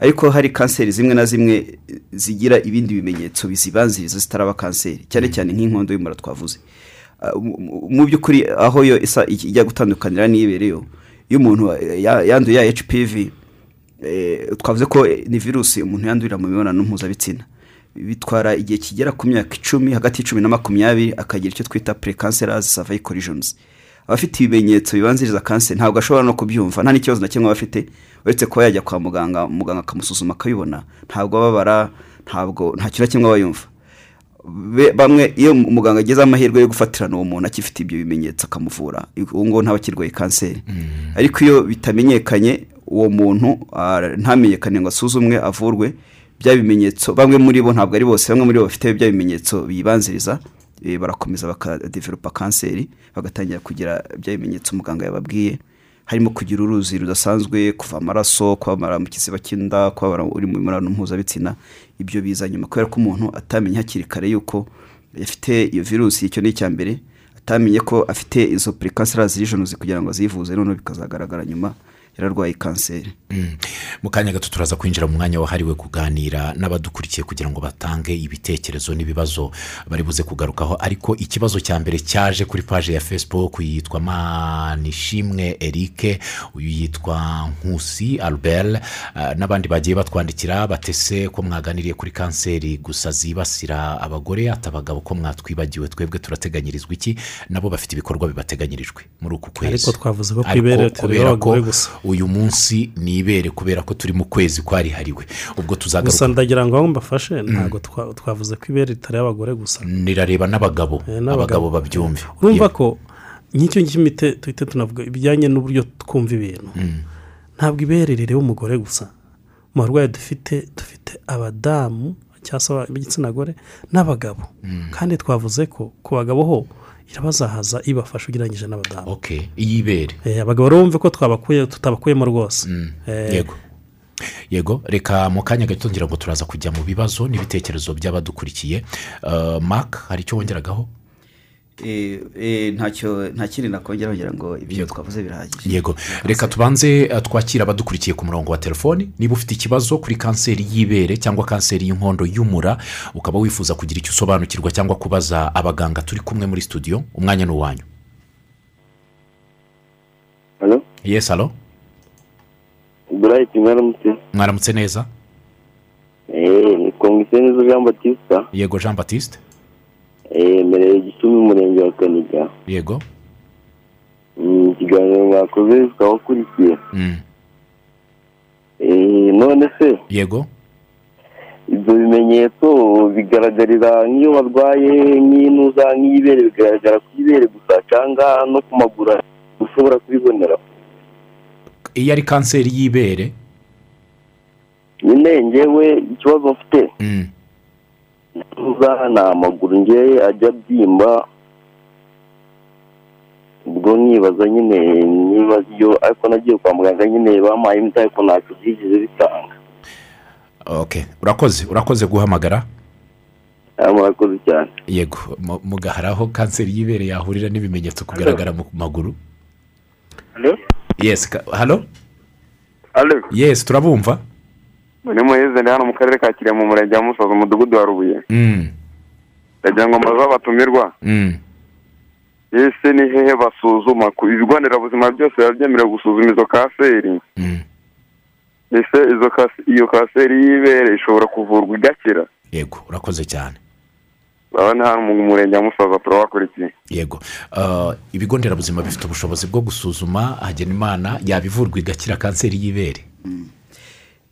Ariko hari kanseri zimwe na zimwe eh, zigira ibindi bimenyetso bizibanziriza zitaraba kanseri. Cyane cyane nk'inkondo y'umura twavuze. Mu- by'ukuri aho yo isa ijya gutandukanira n'ibereyo. Iyo umuntu ya- yanduye ya hpv eh, twavuze ko ni virusi umuntu yandurira mu mibonano mpuzabitsina. Bitwara igihe kigera ku myaka icumi hagati y'icumi na makumyabiri akagira icyo twita precancerous cervical lesions. Abafite ibimenyetso bibanziriza kanseri ntabwo ashobora no kubyumva. Nta n'ikibazo na kimwe aba afite. Uretse kuba yajya kwa muganga muganga akamusuzuma akabibona. Ntabwo ababara ntabwo nta kintu na kimwe aba yumva. Bamwe iyo umuganga agize amahirwe yo gufatirana uwo muntu akifite ibyo bimenyetso akamuvura uwo nguwo ntaba akirwaye kanseri ariko iyo bitamenyekanye uwo muntu ntamenyekane ngo asuzumwe avurwe bya bimenyetso bamwe muri bo ntabwo ari bose bamwe muri bo bafite bya bimenyetso bibanziriza eh, barakomeza bakadevelopa kanseri bagatangira kugira bya bimenyetso umuganga yababwiye. Harimo kugira uruzi rudasanzwe kuva amaraso kubabara mu kiziba cy'inda kubabara uri mu mibonano mpuzabitsina. Ibyo biza nyuma. Kubera ko umuntu atamenya hakiri kare yuko afite iyo virusi icyo ni icya mbere atamenye ko afite izo precancerous lesions kugira ngo azivuze noneho bikazagaragara nyuma. Yararwaye kanseri Mm. mu kanya gato turaza kwinjira mu mwanya wahariwe kuganira n'abadukurikiye kugira ngo batange ibitekerezo n'ibibazo bari buze kugarukaho ariko ikibazo cya mbere cyaje kuri paje ya facebook yitwa manishimwe eric uyu yitwa nkusi albert ah, n'abandi bagiye batwandikira batese ko mwaganiriye kuri kanseri gusa zibasira abagore ati abagabo ko mwatwibagiwe twebwe turateganyirizwa iki nabo bafite ibikorwa bibateganyirijwe muri uku kwezi Ariko twavuze ko kubera ko abagore gusa. Uyu munsi ni ibere kubera ko turi mu kwezi kwarihariwe. Ubwo gusa tuzagaruka ndagira ngo aho mbafashe ntabwo twa- twavuze ko ibere ritareba abagore gusa. Nirareba n'abagabo. Eh, abagabo babyumve. Urumva ko nk'icyo ngicyo tuhite tunavuga ibijyanye n'uburyo twumva ibintu. Ntabwo ibere rireba umugore gusa. Mu barwayi dufite dufite abadamu cyangwa se ab'igitsina gore n'abagabo. Kandi twavuze ko ku bagabo ho irabazahaza ibafasha ugereranyije n'abadamu. Ok iy'ibere Eh, abagabo rero bumve ko twabakuye tutabakuyemo rwose. Eh, yego. Yego reka mu kanya gato ngira ngo turaza kujya mu bibazo n'ibitekerezo by'abadukurikiye. Eh, mark hari icyo wongeragaho? Nta kindi nakongera kugira ngo ibyo twavuze birahagije. Yego. Reka tubanze eh, twakire abadukurikiye ku murongo wa telefoni. Niba ufite ikibazo kuri kanseri y'ibere cyangwa kanseri y'inkondo y'umura ukaba wifuza kugira icyo usobanukirwa cyangwa kubaza abaganga turi kumwe muri studio. Umwanya ni uwanyu. Yesi alo burayiti mwaramutse? Mwaramutse neza? Eee ni komisiyo neza jean batista yego jean batiste eee mbereye gicumbi umurenge wa kaniga yego. Mm, ikiganiro mwakoze tukaba ukurikiye Mm. eee none se? Yego. Ibyo bimenyetso bigaragarira nk'iyo barwaye nk'inuza nk'ibere bigaragara ku ibere gusa cyangwa no ku maguru ushobora kubibonera. Iyo ari kanseri y'ibere? Nyine ngewe ikibazo mfite. Mm. Ni amaguru ngewe ajya abyimba. Ubwo nkibaza nyine niba iyo ariko nagiye kwa muganga nyine bampaye imiti ariko ntacyo byigeze bitanga. Ok urakoze urakoze guhamagara? Ah, murakoze cyane. Yego mu- mugahara aho kanseri y'ibere yahurira n'ibimenyetso kugaragara mu maguru. Yesi alo yesi turabumva? Ni muheze ndi hano mu karere ka kirehe mu murenge wa musozi umudugudu wa rubuye. Mm. ndagira ngo mbaze abatumirwa. Mm. ese ni hehe basuzuma? Ku ibigo nderabuzima byose biba byemerewe gusuzuma izo kanseri? Mm. ese izo iyo kanseri y'ibere ishobora kuvurwa igakira? Yego urakoze cyane. Urabona hano mu murenge wa musozi turabakurikiye yego. Ah, ibigo nderabuzima bifite ubushobozi bwo gusuzuma hagenimana yabivurwa igakira kanseri y'ibere.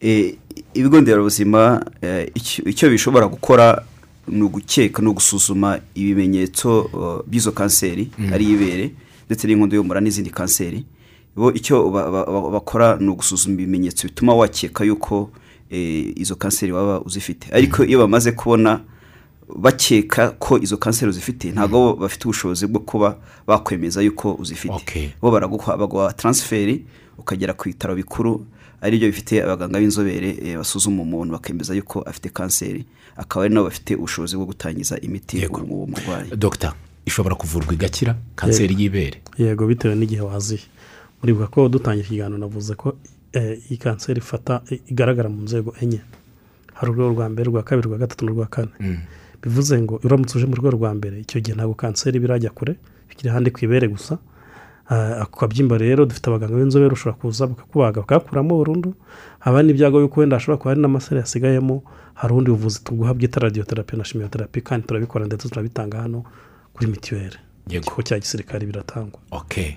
Eh, ibigo nderabuzima eh, icyo- bishobora gukora ni ugukeka ni ugusuzuma ibimenyetso by'izo kanseri ari ibere ndetse n'inkondo y'umura n'izindi kanseri. Bo icyo ba- ba- ba- bakora ni ugusuzuma ibimenyetso bituma wakeka yuko eh, izo kanseri waba uzifite. Ariko iyo bamaze kubona bakeka ko izo kanseri uzifite ntabwo bo bafite ubushobozi bwo kuba bakwemeza yuko uzifite. Bo baraguha baguha taransiferi ukagera ku bitaro bikuru ari byo bifite abaganga b'inzobere eh, basuzuma umuntu bakemeza yuko afite kanseri akaba ari nabo bafite ubushobozi bwo gutangiza imiti uwo murwayi. Dogita ishobora kuvurwa igakira? Kanseri y'ibere. Yego bitewe n'igihe waziye muribuka ko dutangira ikiganiro navuze ko eh, iyi kanseri ifata igaragara mu nzego enye. Hari urwego rwa mbere rwa kabiri rwa gatatu n'urwa kane. Bivuze ngo uramutse uje mu rwego rwa mbere icyo gihe ntabwo kanseri birajya kure bikiri ahandi ku ibere gusa. Ako kabyimba rero dufite abaganga b'inzobere ushobora kuza bakakubaga bakakuramo burundu haba n'ibyago yuko wenda hashobora kuba hari n'amaseri yasigayemo hari ubundi buvuzi tuguha bwita radiyoterapi na shimiyoterapi kandi turabikora ndetse tunabitanga hano kuri mituweli Yego. ikigo cya gisirikare biratangwa.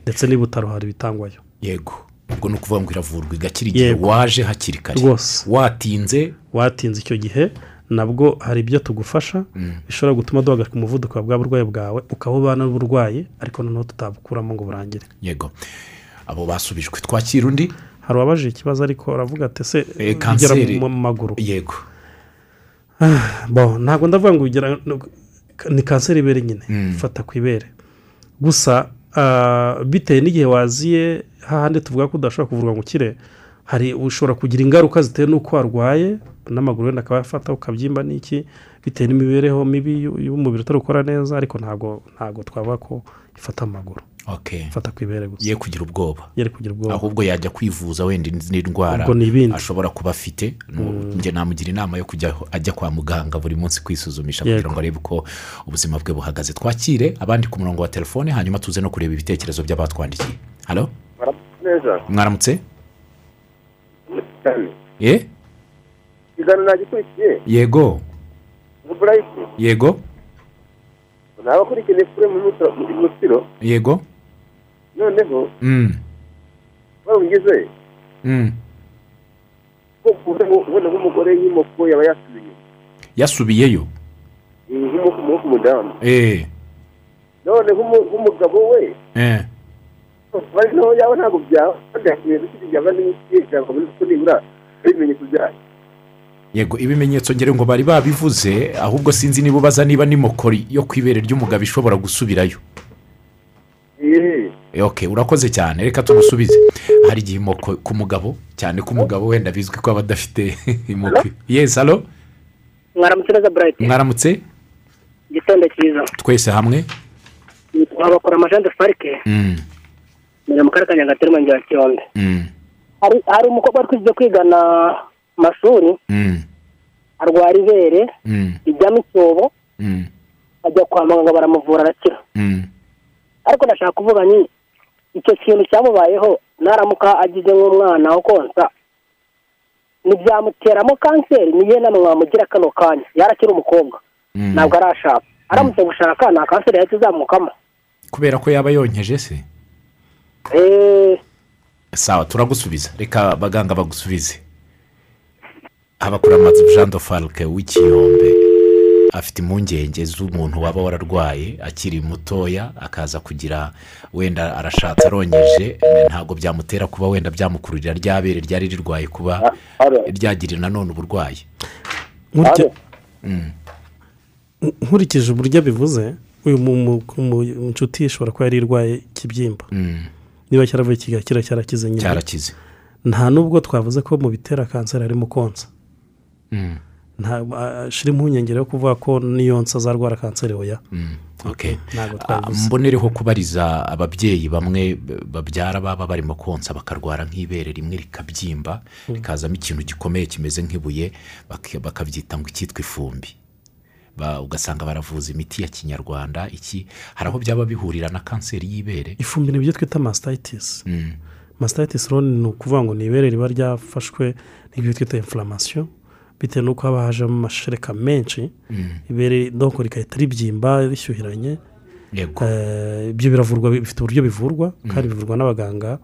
Ndetse n'ibutaro hari ibitangwayo yego. Ubwo ni ukuvuga ngo iravurwa igakira igihe waje hakiri kare. Rwose. watinze. Watinze icyo gihe. Nabwo hari ibyo tugufasha bishobora gutuma duhagarika umuvuduko wa bwa burwayi bwawe ukaba ubana n'uburwayi ariko noneho tutabukuramo ngo burangire. Yego. Abo basubijwe twakira undi? Hari uwabajije ikibazo ariko aravuga ati ese Eh, bigera kanseri. mu maguru? Yego. Ntabwo ndavuga ngo ni kanseri ibere nyine. Ifata ku ibere. Gusa ah, bitewe n'igihe waziye hahandi tuvuga ko udashobora kuvurwa ngo ukire hari ushobora kugira ingaruka zitewe n'uko warwaye n'amaguru wenda akaba yafata ukabyimba n'iki bitewe n'imibereho mibi y'u- y'umubiri utari gukora neza ariko ntabwo ntabwo twavuga ko ifata amaguru. Ifata ku ibere gusa. Ye kugira ubwoba. Yari kugira ubwoba. Ahubwo yajya kwivuza wenda izindi ndwara Ubwo ni ibindi. ashobora kuba afite Nu- njye namugira inama yo kujya ajya kwa muganga buri munsi kwisuzumisha kugira ngo arebe uko ubuzima bwe buhagaze. Twakire abandi ku murongo wa telefone hanyuma tuze no kureba ibitekerezo by'abatwandikiye. Halo? Neza? Mwaramutse? Ye ikiganiro nagikurikiye yego burayiti yego ni abakurikiye kure mu musiro yego noneho Mm, babugeze mm. ubona nk'umugore y'imoko yaba yasubiye yasubiyeyo nk'umoko umudamu eh, none nk'umu- nk'umugabo we eh. naho yaba ntabwo byaba kandi hakwiye gushyira ibyaba n'imiti kugira ngo nibura ari ibimenyetso byayo yego ibimenyetso ngere ngo bari babivuze ahubwo sinzi niba ubaza niba n'imokori yo ku ibere ry'umugabo ishobora gusubirayo. Eh, ok urakoze cyane. Reka tumusubize. Hari igihe imoko ku mugabo cyane ko umugabo wenda bizwi ko aba adafite imoko yesi halo mwaramutse neza burayiti mwaramutse? Igitondo cyiza. Twese hamwe? Twabakora amajande farike Mm, ni mu karere ka nyagatare umurenge wa kiyondo. Mm, hari hari umukobwa wari kwiga kwigana amashuri mm, arwara ibere. Mm, rijyamo icyobo mm, ajya kwa muganga baramuvura arakira. Mm. ariko ndashaka kuvuga ni icyo kintu cyamubayeho naramuka agize nk'umwana wo konsa. Ntibyamuteramo kanseri niyo nama mwamugira kano kanya. Yarakiri umukobwa. Mm. ntabwo arashaka aramutse gushaka nta kanseri yahita izamukamo. Kubera ko yaba yonkeje se? Eee sawa turagusubiza. Reka abaganga bagusubize. Abakuramazu jean de falke w'ikiyombe. Afite impungenge z'umuntu waba wararwaye akiri mutoya akaza kugira wenda arashatse arongeje ntabwo byamutera kuba wenda byamukururira ryabere ryari rirwaye kuba ryagirira nanone uburwayi. Nkuriki- nkurikije uburyo abivuze uyu inshuti ishobora kuba yari irwaye ikibyimba. Mm, niba cyaravuye kigakira cyarakize nyine. Cyarakize. Nta nubwo twavuze ko mu bitera kanseri harimo konsa. Mm, nta ashira impungenge yo kuvuga ko niyonsa azarwara kanseri oya. Mm, mbonereho kubariza ababyeyi bamwe babyara baba barimo konsa bakarwara nk'ibere rimwe rikabyimba rikazamo ikintu gikomeye kimeze nk'ibuye bak- bakabyita ngo icyitwa ifumbi. Ba- ugasanga baravuza imiti ya kinyarwanda iki hari aho byaba bihurira na kanseri y'ibere? Ifumbi ni ibyo twita masitayitisi Mm, masitayitisi rero ni ukuvuga ngo ni ibere riba ryafashwe n'ibyo twita inflammation. Bitewe n'uko haba hajemo amashereka menshi mm, ibere doko rigahita ribyimba rishyuhiranye yego. Eh, ibyo biravurwa bifite uburyo bivurwa kandi bivurwa n'abaganga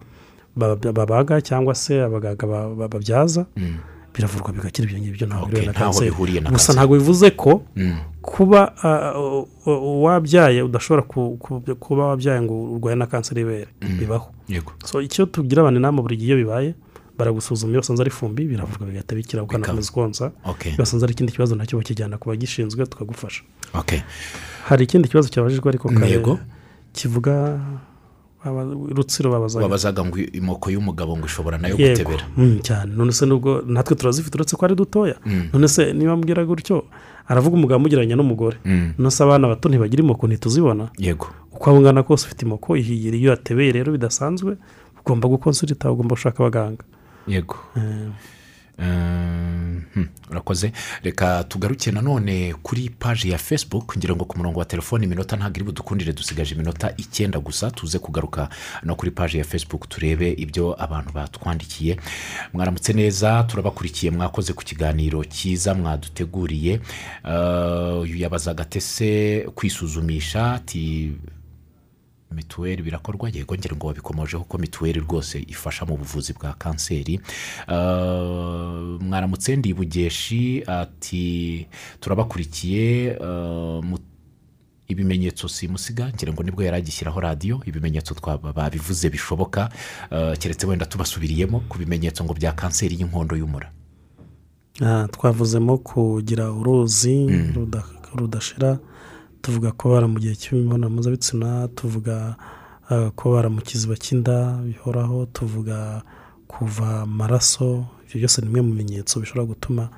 ba- babaga cyangwa se abaganga ba- ba- babyaza Mm, biravurwa bigakira ibyo ngibyo ntaho bihuriye na kanseri gusa ntabwo bivuze ko mm, kuba u- wabyaye udashobora ku- ku- kuba wabyaye ngo urwaye na kanseri y'ibere bibaho. Yego. So icyo tugira abantu inama buri gihe iyo bibaye baragusuzuma iyo basanze ari ifumbi biravurwa bigahita bikira ukanakomeza konsa. Iyo basanze ari ikindi kibazo na cyo bakijyana ku bagishinzwe tukagufasha. Hari ikindi kibazo cyabajijwe ariko kivuga rutsiro babazaga. Ngo imoko y'umugabo ngo ishobora na yo gutebera. Mm, cyane. None se nubwo natwe turazifite uretse ko ari dutoya. None se niba mbwira gutyo aravuga umugabo amugereranya n'umugore. Mm, none se abana bato ntibagira imoko ntituzibona. Yego. Uko waba ungana kose ufite imoko ihigira iyo yatebeye rero bidasanzwe ugomba gukonsulita ugomba gushaka abaganga. Yego. Eh, Mm, hmm, urakoze. Reka tugaruke nanone kuri paji ya facebook ngira ngo ku murongo wa telefoni iminota ntabwo iri budukundire dusigaje iminota icyenda gusa tuze kugaruka no kuri paji ya facebook turebe ibyo abantu batwandikiye. Mwaramutse neza turabakurikiye mwakoze ku kiganiro cyiza mwaduteguriye. Eh, yabazaga tese kwisuzumisha ati mituweli birakorwa yego ngira ngo wabikomojeho ko mituweli rwose ifasha mu buvuzi bwa kanseri. Eh, mwaramutse ndibugeshi ati turabakurikiye mu- ibimenyetso simusiga ngira ngo ni bwo yari agishyiraho radiyo ibimenyetso babivuze bishoboka eh, keretse wenda tubasubiriyemo ku bimenyetso ngo bya kanseri y'inkondo y'umura. Ah, twavuzemo kugira uruzi ruda- rudashira. Tuvuga kubara mu gihe cy'imibonano mpuzabitsina tuvuga ah, kubara mu kiziba cy'inda bihoraho tuvuga kuva amaraso ibyo byose ni bimwe mu bimenyetso bishobora gutuma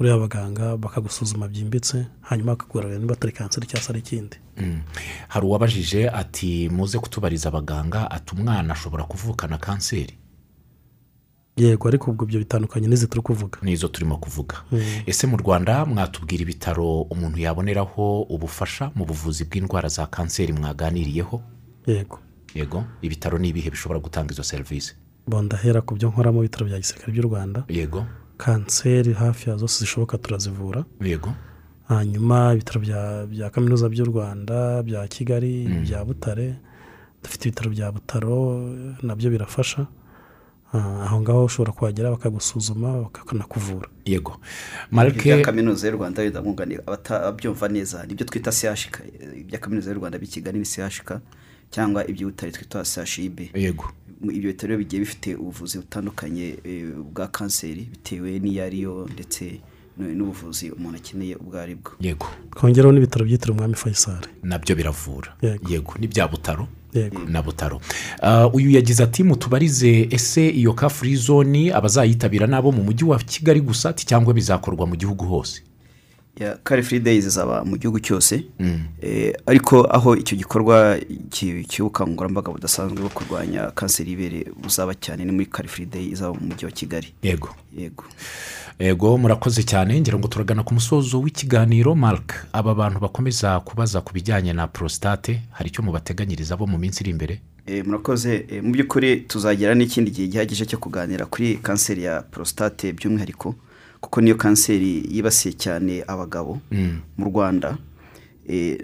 ureba abaganga bakagusuzuma byimbitse hanyuma bakakugororera niba atari kanseri cyangwa se ari ikindi Mm. hari uwabajije ati muze kutubariza abaganga ati umwana ashobora kuvukana kanseri yego ariko ubwo ibyo bitandukanye n'izi turi kuvuga. Nizo turimo kuvuga. Ese mu rwanda mwatubwira ibitaro umuntu yaboneraho ubufasha mu buvuzi bw'indwara za kanseri mwaganiriyeho? Yego. Yego ibitaro ni ibihe bishobora gutanga izo serivisi? Bo ndahera ku byo nkora mu bitaro bya gisirikare by'u rwanda. Yego. Kanseri hafi ya zose zishoboka turazivura. Yego. Hanyuma ibitaro bya kaminuza by'u rwanda bya kigali bya butare dufite ibitaro bya butaro na byo birafasha. Aho ngaho ushobora kuhagera bakagusuzuma bakanakuvura. Yego. Ibya marike kaminuza y'u rwanda wenda mwunganira abatabyumva neza ni byo twita sehashika. Ibya kaminuza y'u rwanda by'i kigali ni sehashika cyangwa iby'ubutare twita sehashibe. Yego. Ibyo bitaro rero bigiye bifite ubuvuzi butandukanye eh, bwa kanseri bitewe n'iyo ariyo ndetse n'ubuvuzi umuntu akeneye ubwo ari bwo yego. Twongeraho n'ibitaro byitiriwe umwami fayisari na byo biravura. Yego. yego. N'ibya butaro. Na butaro. Ah, uyu yagize ati mutubarize ese iyo ka furi zone abazayitabira n'abo mu mujyi wa kigali gusa cyangwa bizakorwa mu gihugu hose? Ya kare free days zaba mu gihugu cyose. Eh, ariko aho icyo gikorwa cy'ubukangurambaga budasanzwe bwo kurwanya kanseri y'ibere buzaba cyane ni muri kare free day izaba mu mujyi wa kigali. Yego. Yego. Yego murakoze cyane. Ngira ngo turagana ku musozo w'ikiganiro mark. Aba bantu bakomeza kubaza ku bijyanye na prostate hari icyo mubateganyiriza bo mu minsi iri imbere? Eh, murakoze. Eh, mu by'ukuri tuzagera n'ikindi gihe gihagije cyo kuganira kuri kanseri ya prostate by'umwihariko. Kuko niyo kanseri yibasiye cyane abagabo mu rwanda. Eh,